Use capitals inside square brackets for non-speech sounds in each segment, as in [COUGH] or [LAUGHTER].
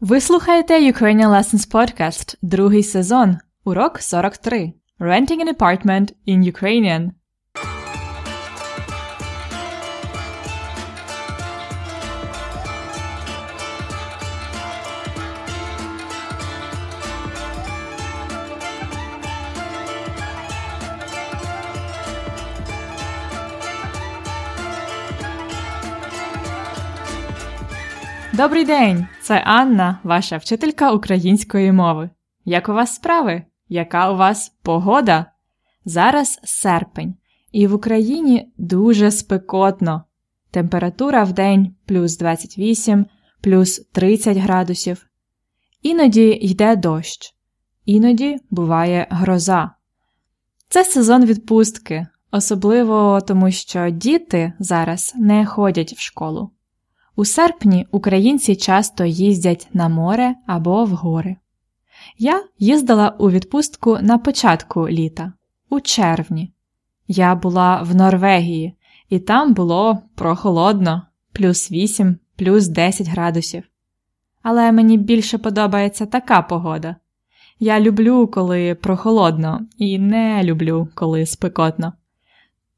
Ви слухаєте Ukrainian Lessons Podcast, другий сезон, урок 43. Renting an apartment in Ukrainian. Добрий день! Це Анна, ваша вчителька української мови. Як у вас справи? Яка у вас погода? Зараз серпень, і в Україні дуже спекотно. Температура в день плюс 28, плюс 30 градусів. Іноді йде дощ, іноді буває гроза. Це сезон відпустки, особливо тому, що діти зараз не ходять в школу. У серпні українці часто їздять на море або в гори. Я їздила у відпустку на початку літа, у червні. Я була в Норвегії, і там було прохолодно, плюс 8, плюс 10 градусів. Але мені більше подобається така погода. Я люблю, коли прохолодно, і не люблю, коли спекотно.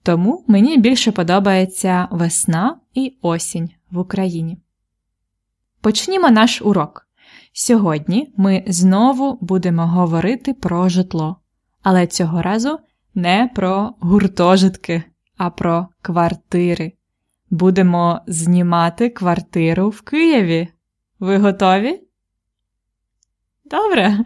Тому мені більше подобається весна і осінь в Україні. Почнімо наш урок. Сьогодні ми знову будемо говорити про житло, але цього разу не про гуртожитки, а про квартири. Будемо знімати квартиру в Києві. Ви готові? Добре.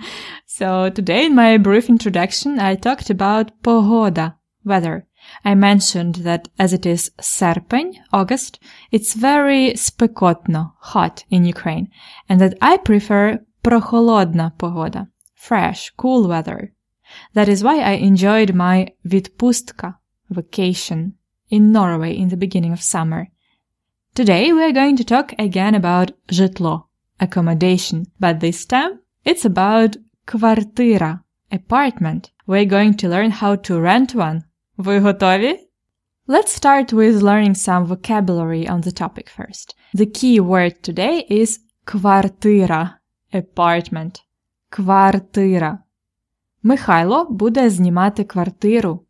So today in my brief introduction I talked about погода, weather. I mentioned that as it is serpень, August, it's very спекотно, hot in Ukraine, and that I prefer прохолодна погода, fresh, cool weather. That is why I enjoyed my відпустка, vacation, in Norway in the beginning of summer. Today we are going to talk again about житло, accommodation, but this time it's about квартира, apartment. We're going to learn how to rent one. Ви готові? Let's start with learning some vocabulary on the topic first. The key word today is квартира, apartment. Квартира. Михайло буде знімати квартиру.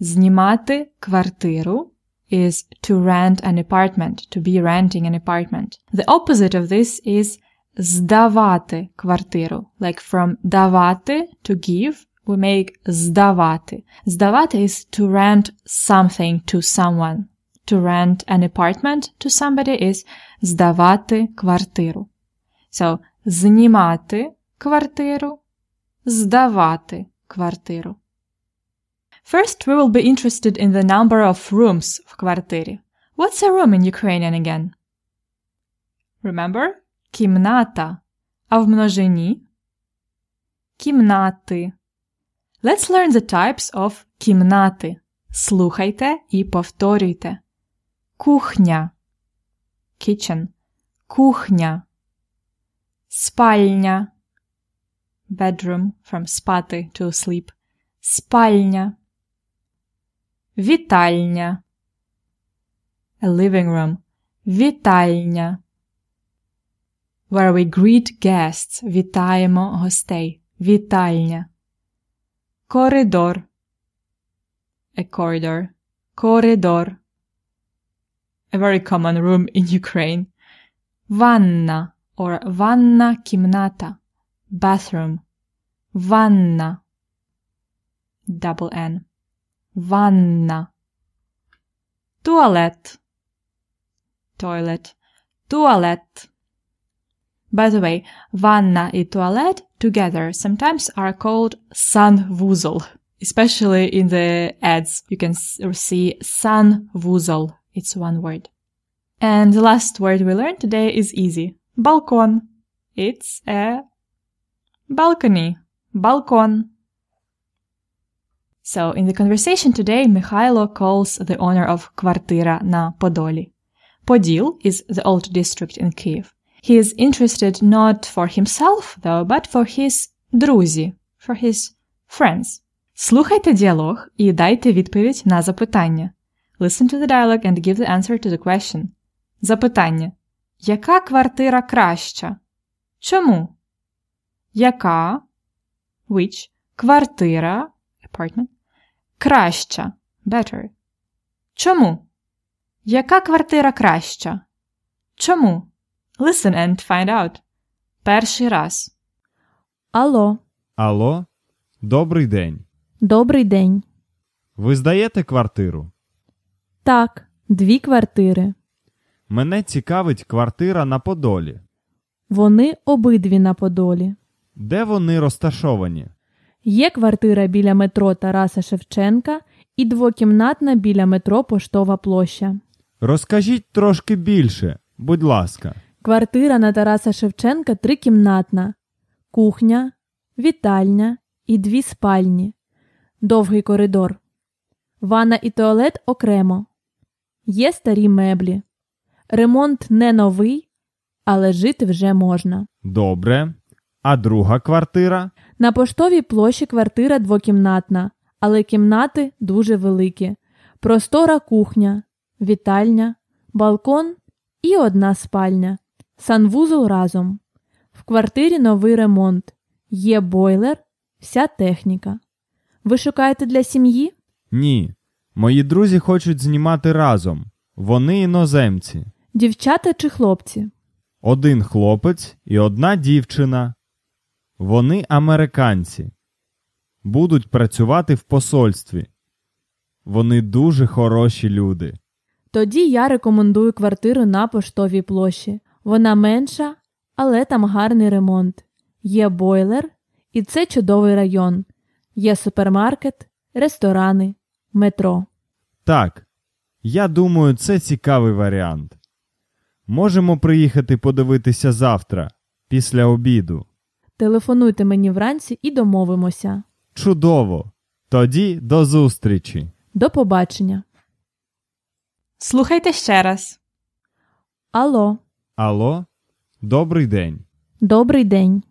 Знімати квартиру is to rent an apartment, to be renting an apartment. The opposite of this is здавати квартиру, like from давати to give we make здавати. Здавати is to rent something to someone. To rent an apartment to somebody is здавати квартиру. So, знімати квартиру, здавати квартиру. First, we will be interested in the number of rooms в квартирі. What's a room in Ukrainian again? Remember? Кімната. А в множині? Кімнати. Let's learn the types of кімнати. Слухайте і повторюйте. Кухня. Kitchen. Кухня. Спальня. Bedroom from спати to sleep. Спальня. Вітальня. A living room. Вітальня. Where we greet guests. Вітаємо гостей. Вітальня. corredor. A corridor. Corredor. A very common room in Ukraine. Vanna or vanna kimnata. Bathroom. Vanna. Double n. Vanna. Toilet. Toilet. Toilet. By the way vanna i toilet together sometimes are called санвузол. Especially in the ads, you can see санвузол. It's one word. And the last word we learned today is easy. Balkon. It's a balcony. Balkon. So in the conversation today, Mikhailo calls the owner of Kvartira na Podoli. Podil is the old district in Kiev. He is interested not for himself, though, but for his друзі, for his friends. Слухайте діалог і дайте відповідь на запитання. Listen to the dialogue and give the answer to the question. Запитання. Яка квартира краща? Чому? Яка? Which? Квартира apartment. Краща. Better. Чому? Яка квартира краща? Чому? Listen and find out. Перший раз. Алло, Алло, добрий день. добрий день. Ви здаєте квартиру? Так, дві квартири. Мене цікавить квартира на Подолі. Вони обидві на Подолі. Де вони розташовані? Є квартира біля метро Тараса Шевченка і двокімнатна біля метро Поштова площа. Розкажіть трошки більше, будь ласка. Квартира на Тараса Шевченка трикімнатна, кухня, вітальня і дві спальні, довгий коридор. Ванна і туалет окремо. Є старі меблі. Ремонт не новий, але жити вже можна. Добре. А друга квартира? На поштовій площі квартира двокімнатна, але кімнати дуже великі. Простора кухня, вітальня, балкон і одна спальня. Санвузол разом. В квартирі новий ремонт. Є бойлер, вся техніка. Ви шукаєте для сім'ї? Ні. Мої друзі хочуть знімати разом. Вони іноземці. Дівчата чи хлопці? Один хлопець і одна дівчина. Вони американці. Будуть працювати в посольстві. Вони дуже хороші люди. Тоді я рекомендую квартиру на поштовій площі. Вона менша, але там гарний ремонт. Є бойлер, і це чудовий район. Є супермаркет, ресторани, метро. Так, я думаю, це цікавий варіант. Можемо приїхати подивитися завтра, після обіду. Телефонуйте мені вранці і домовимося. Чудово! Тоді до зустрічі! До побачення. Слухайте ще раз. Алло, Алло, добрий день. добрий день.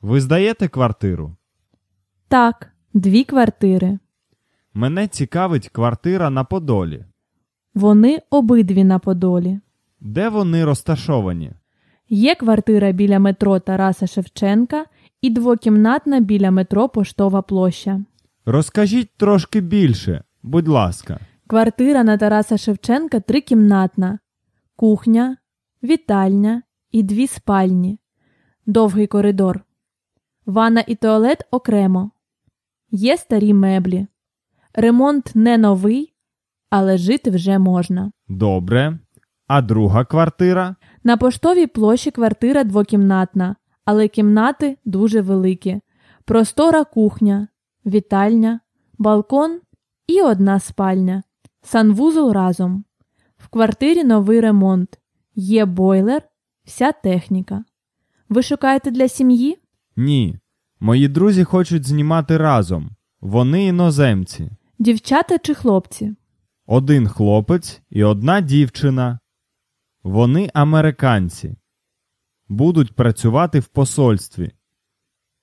Ви здаєте квартиру? Так, дві квартири. Мене цікавить квартира на Подолі. Вони обидві на Подолі. Де вони розташовані? Є квартира біля метро Тараса Шевченка і двокімнатна біля метро Поштова площа. Розкажіть трошки більше, будь ласка. Квартира на Тараса Шевченка трикімнатна, кухня, вітальня і дві спальні, довгий коридор. Ванна і туалет окремо. Є старі меблі. Ремонт не новий, але жити вже можна. Добре. А друга квартира? На поштовій площі квартира двокімнатна, але кімнати дуже великі. Простора кухня, вітальня, балкон і одна спальня. Санвузол разом. В квартирі новий ремонт. Є бойлер, вся техніка. Ви шукаєте для сім'ї? Ні. Мої друзі хочуть знімати разом. Вони іноземці. Дівчата чи хлопці? Один хлопець і одна дівчина. Вони американці. Будуть працювати в посольстві.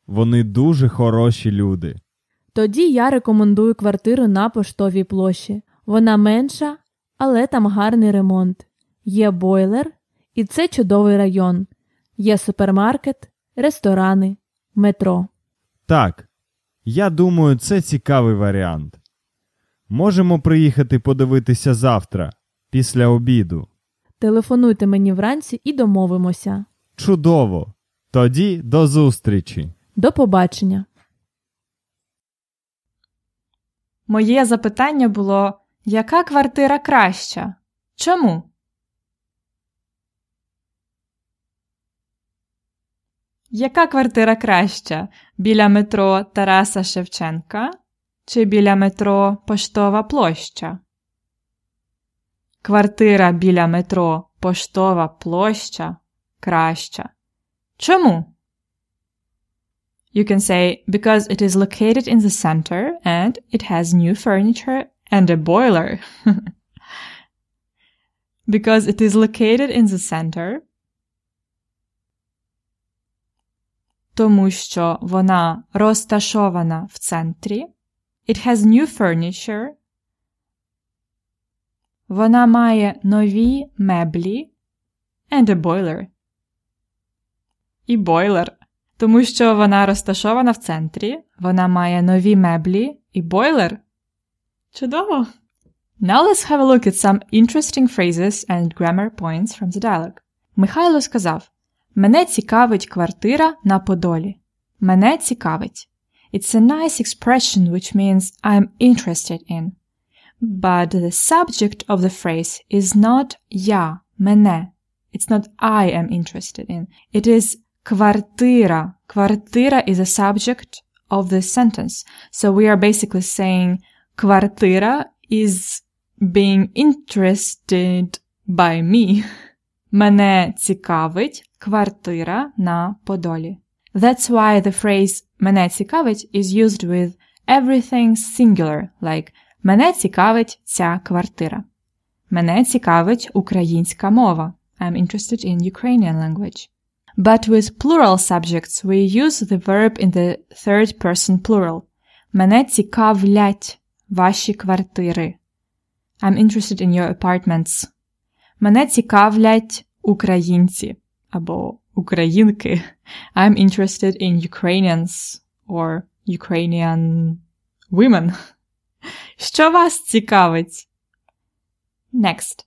Вони дуже хороші люди. Тоді я рекомендую квартиру на поштовій площі. Вона менша, але там гарний ремонт. Є бойлер, і це чудовий район. Є супермаркет, ресторани, метро. Так, я думаю, це цікавий варіант. Можемо приїхати подивитися завтра, після обіду. Телефонуйте мені вранці і домовимося. Чудово! Тоді до зустрічі! До побачення. Моє запитання було: яка квартира краща? Чому? Яка квартира краща? Біля метро Тараса Шевченка чи біля метро Поштова площа? Квартира біля метро Поштова площа краща. Чому? You can say because it is located in the center and it has new furniture and a boiler. [LAUGHS] because it is located in the center. Тому що вона розташована в центрі. It has new furniture. Вона має нові меблі and a boiler. і бойлер. Тому що вона розташована в центрі, вона має нові меблі і бойлер. Чудово! Now let's have a look at some interesting phrases and grammar points from the dialogue. Михайло сказав: Мене цікавить квартира на Подолі. Мене цікавить. It's a nice expression which means I'm interested in. But the subject of the phrase is not я, мене. It's not I am interested in. It is квартира. Квартира is a subject of the sentence. So we are basically saying квартира is being interested by me. [LAUGHS] Мене цікавить квартира на Подолі. That's why the phrase мене цікавить is used with everything singular, like мене цікавить ця квартира. Мене цікавить українська мова. I'm interested in Ukrainian language. But with plural subjects, we use the verb in the third person plural. Мене цікавлять ваші квартири. I'm interested in your apartments. Мене цікавлять українці Або українки. I'm interested in Ukrainians or Ukrainian women. Що вас цікавить? Next.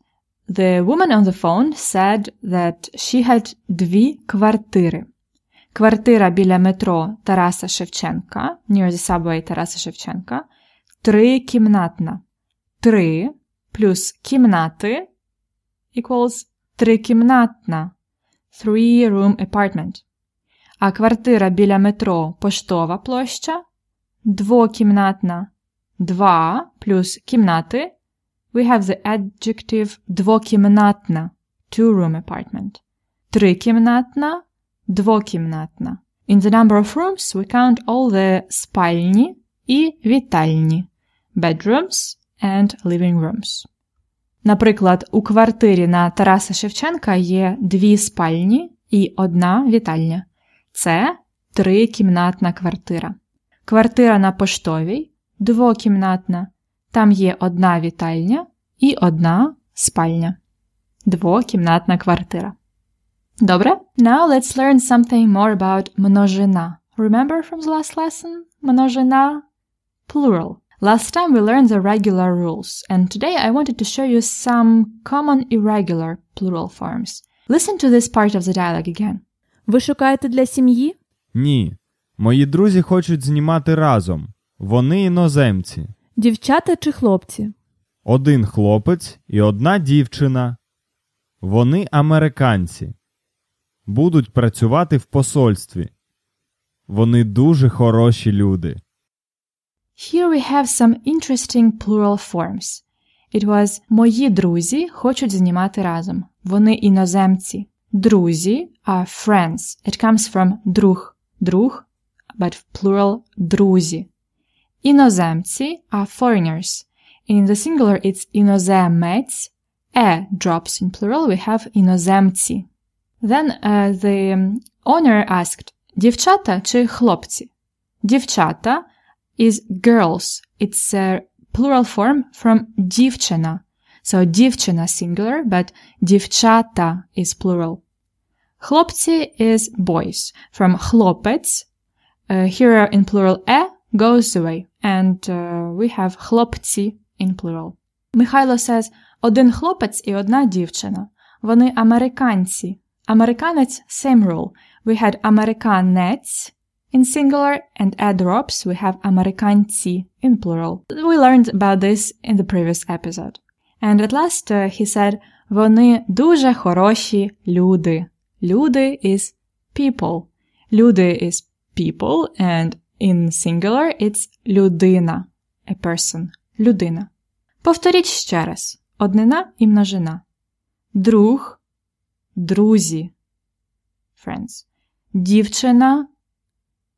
The woman on the phone said that she had дві квартири. Квартира біля метро Тараса Шевченка, near the subway Тараса Шевченка, трикімнатна. Три плюс кімнати equals трикімнатна. Three room apartment. А квартира біля метро Поштова площа двокімнатна. Два плюс кімнати we have the adjective двокімнатна, two room apartment. Трикімнатна, двокімнатна. In the number of rooms we count all the спальні і вітальні, bedrooms and living rooms. Наприклад, у квартирі на Тараса Шевченка є дві спальні і одна вітальня. Це трикімнатна квартира. Квартира на поштовій двокімнатна. Там є одна вітальня і одна спальня. Двокімнатна квартира. Добре? Now let's learn something more about множина. Remember from the last lesson? Множина plural. Last time we learned the regular rules, and today I wanted to show you some common irregular plural forms. Listen to this part of the dialogue again. Ви шукаєте для сім'ї? Ні. Мої друзі хочуть знімати разом. Вони іноземці. Дівчата чи хлопці? Один хлопець і одна дівчина. Вони американці. Будуть працювати в посольстві. Вони дуже хороші люди. Here we have some interesting plural forms. It was мої друзі хочуть знімати разом. Вони іноземці. Друзі are friends. It comes from друг, друг, but в plural друзі. Іноземці are foreigners. In the singular it's іноземець. E drops in plural, we have іноземці. Then uh, the owner asked, дівчата чи хлопці? Дівчата is girls. It's a plural form from дівчина. So дівчина singular, but дівчата is plural. Хлопці is boys. From хлопець, uh, here in plural e goes away. And uh, we have хлопці in plural. Михайло says, один хлопець і одна дівчина. Вони американці. Американець same rule. We had американець in singular and add drops we have американці in plural. We learned about this in the previous episode. And at last uh, he said, вони дуже хороші люди. Люди is people. Люди is people and in singular it's людина. A person. Людина. Повторіть ще раз. Однина і множина. Друг, друзі. Friends. Дівчина,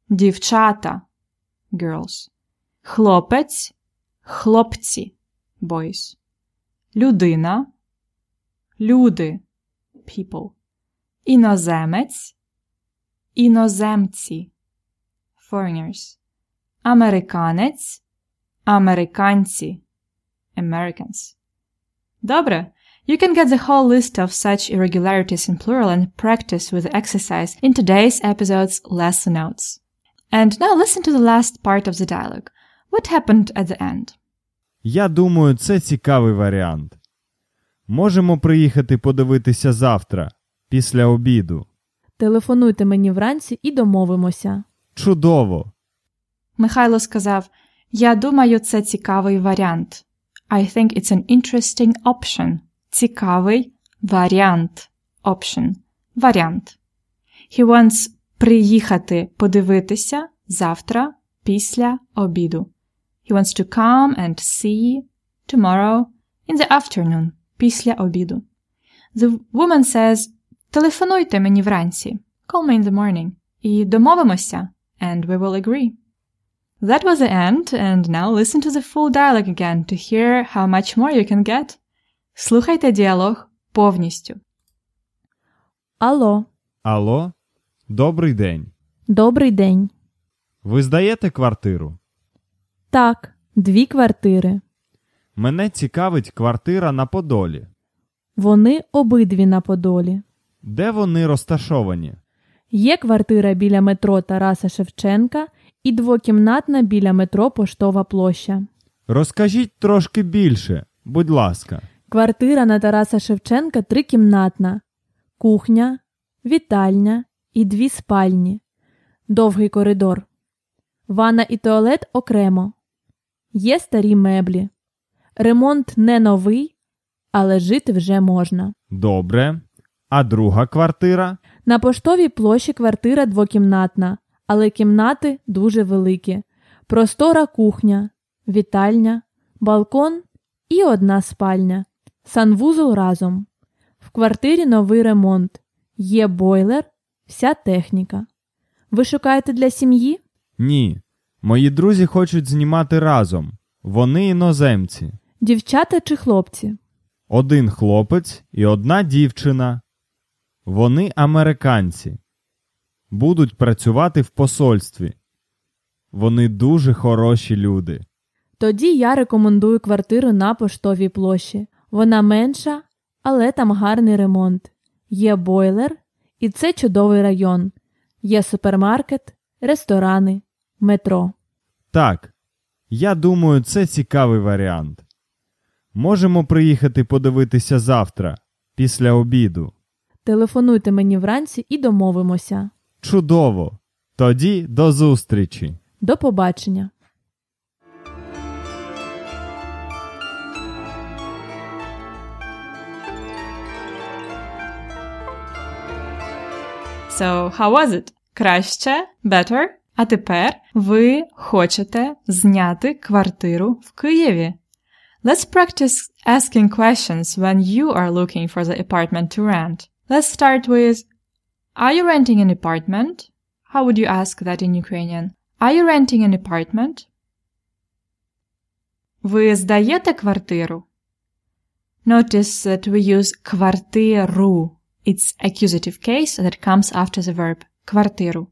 дівчата. Girls. Хлопець, хлопці. Boys. Людина, люди. People. Іноземець, іноземці. Foreigners. Американець, американці. Americans. Добре. You can get the whole list of such irregularities in plural and practice with the exercise in today's episode's lesson notes. And now listen to the last part of the dialogue. What happened at the end? Я думаю, це цікавий варіант. Можемо приїхати подивитися завтра, після обіду. Телефонуйте мені вранці і домовимося. Чудово! Михайло сказав, Я думаю, це цікавий варіант. I think it's an interesting option. Цікавий варіант. Option. Варіант. He wants приїхати подивитися завтра після обіду. He wants to come and see tomorrow in the afternoon. Після обіду. The woman says, телефонуйте мені вранці. Call me in the morning. І домовимося. And we will agree. That was the end, and now listen to the full dialogue again to hear how much more you can get. Слухайте діалог повністю. Алло, Алло? Добрий день. добрий день. Ви здаєте квартиру? Так, дві квартири. Мене цікавить квартира на Подолі. Вони обидві на Подолі. Де вони розташовані? Є квартира біля метро Тараса Шевченка і двокімнатна біля метро Поштова площа. Розкажіть трошки більше, будь ласка. Квартира на Тараса Шевченка трикімнатна, кухня, вітальня і дві спальні, довгий коридор. Ванна і туалет окремо. Є старі меблі. Ремонт не новий, але жити вже можна. Добре. А друга квартира? На поштовій площі квартира двокімнатна, але кімнати дуже великі. Простора кухня, вітальня, балкон і одна спальня. Санвузол разом. В квартирі новий ремонт. Є бойлер, вся техніка. Ви шукаєте для сім'ї? Ні. Мої друзі хочуть знімати разом. Вони іноземці. Дівчата чи хлопці? Один хлопець і одна дівчина. Вони американці. Будуть працювати в посольстві. Вони дуже хороші люди. Тоді я рекомендую квартиру на поштовій площі. Вона менша, але там гарний ремонт. Є бойлер, і це чудовий район. Є супермаркет, ресторани, метро. Так, я думаю, це цікавий варіант. Можемо приїхати подивитися завтра, після обіду. Телефонуйте мені вранці і домовимося. Чудово! Тоді до зустрічі! До побачення. So, how was it? Краще? Better? А тепер ви хочете зняти квартиру в Києві. Let's practice asking questions when you are looking for the apartment to rent. Let's start with Are you renting an apartment? How would you ask that in Ukrainian? Are you renting an apartment? Ви здаєте квартиру? Notice that we use квартиру. It's accusative case that comes after the verb квартиру.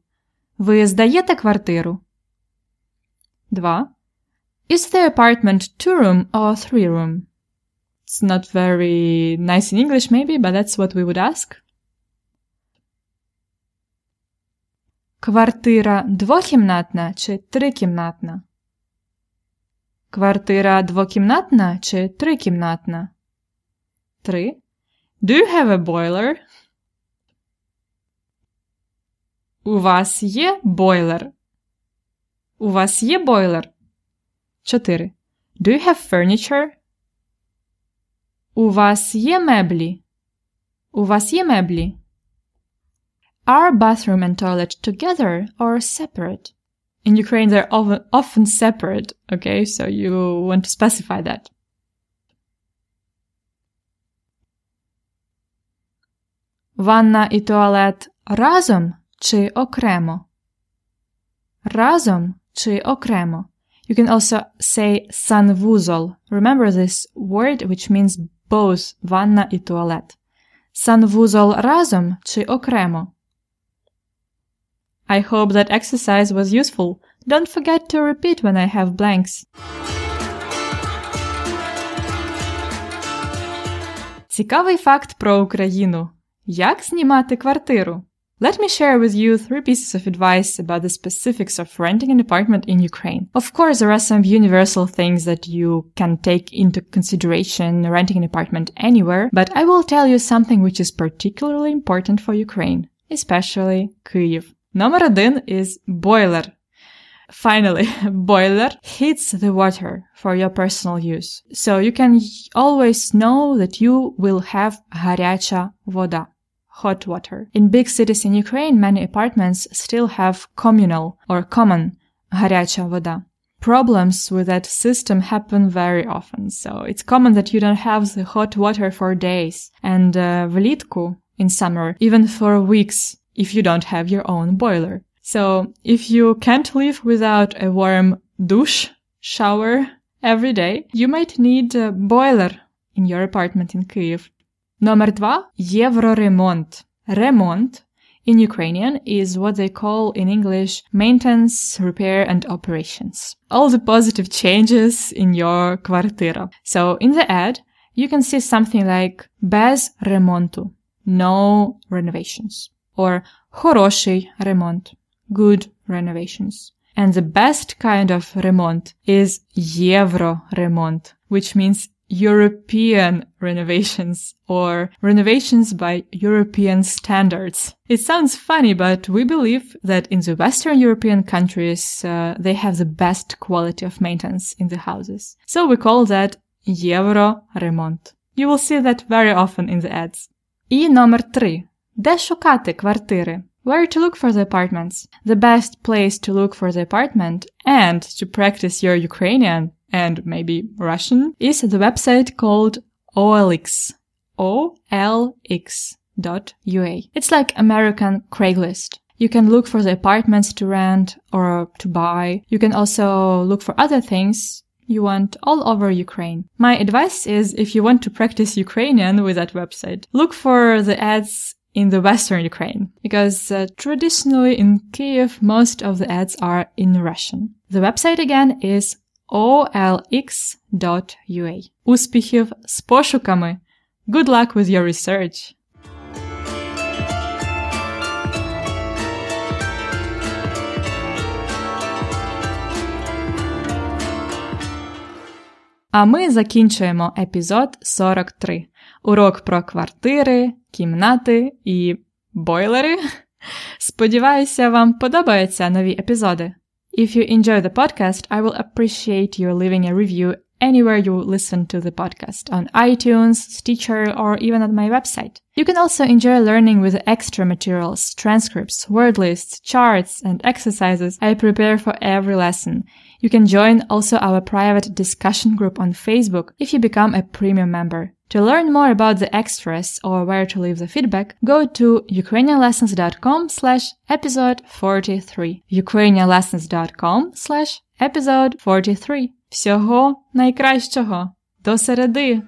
Ви здаєте квартиру? 2. Is the apartment two-room or three-room? It's not very nice in English maybe, but that's what we would ask. Квартира двокімнатна чи трикімнатна? Квартира двокімнатна чи трикімнатна? 3. Do you have a boiler? У вас є бойлер? У вас є бойлер? 4. Do you have furniture? У вас є меблі? У вас є меблі? Are bathroom and toilet together or separate? In Ukraine, they're often, often separate, okay? So you want to specify that. Ванна і туалет разом чи окремо? Разом чи окремо? You can also say санвузол. Remember this word which means both ванна і туалет. Санвузол разом чи окремо? I hope that exercise was useful. Don't forget to repeat when I have blanks. Цікавий факт про Україну. Як знімати квартиру? Let me share with you three pieces of advice about the specifics of renting an apartment in Ukraine. Of course, there are some universal things that you can take into consideration renting an apartment anywhere, but I will tell you something which is particularly important for Ukraine, especially Kyiv. Number один is boiler. Finally, [LAUGHS] boiler heats the water for your personal use. So you can always know that you will have гаряча вода hot water. In big cities in Ukraine, many apartments still have communal or common гаряча вода. Problems with that system happen very often, so it's common that you don't have the hot water for days, and uh, влітку, in summer, even for weeks, if you don't have your own boiler. So if you can't live without a warm douche, shower every day, you might need a boiler in your apartment in Kyiv. Номер два – євроремонт. Ремонт in Ukrainian is what they call in English maintenance, repair and operations. All the positive changes in your квартира. So in the ad, you can see something like без ремонту, no renovations, or хороший ремонт, good renovations. And the best kind of ремонт is євроремонт, which means European renovations or renovations by European standards. It sounds funny, but we believe that in the Western European countries, uh, they have the best quality of maintenance in the houses. So we call that Euro ремонт. You will see that very often in the ads. І номер три. Де шукати квартири? Where to look for the apartments? The best place to look for the apartment and to practice your Ukrainian and maybe Russian is the website called OLX. O-L-X dot UA. It's like American Craigslist. You can look for the apartments to rent or to buy. You can also look for other things you want all over Ukraine. My advice is if you want to practice Ukrainian with that website, look for the ads in the Western Ukraine because uh, traditionally in Kiev, most of the ads are in Russian. The website again is olx.ua. Успіхів з пошуками! Good luck with your research! А ми закінчуємо епізод 43. Урок про квартири, кімнати і бойлери. [LAUGHS] Сподіваюся, вам подобаються нові епізоди. If you enjoy the podcast, I will appreciate your leaving a review anywhere you listen to the podcast on iTunes, Stitcher, or even at my website. You can also enjoy learning with extra materials, transcripts, word lists, charts, and exercises I prepare for every lesson. You can join also our private discussion group on Facebook if you become a premium member. To learn more about the extras or where to leave the feedback, go to ukrainianlessons.com slash episode 43. ukrainianlessons.com slash episode 43. Всього найкращого! До середи!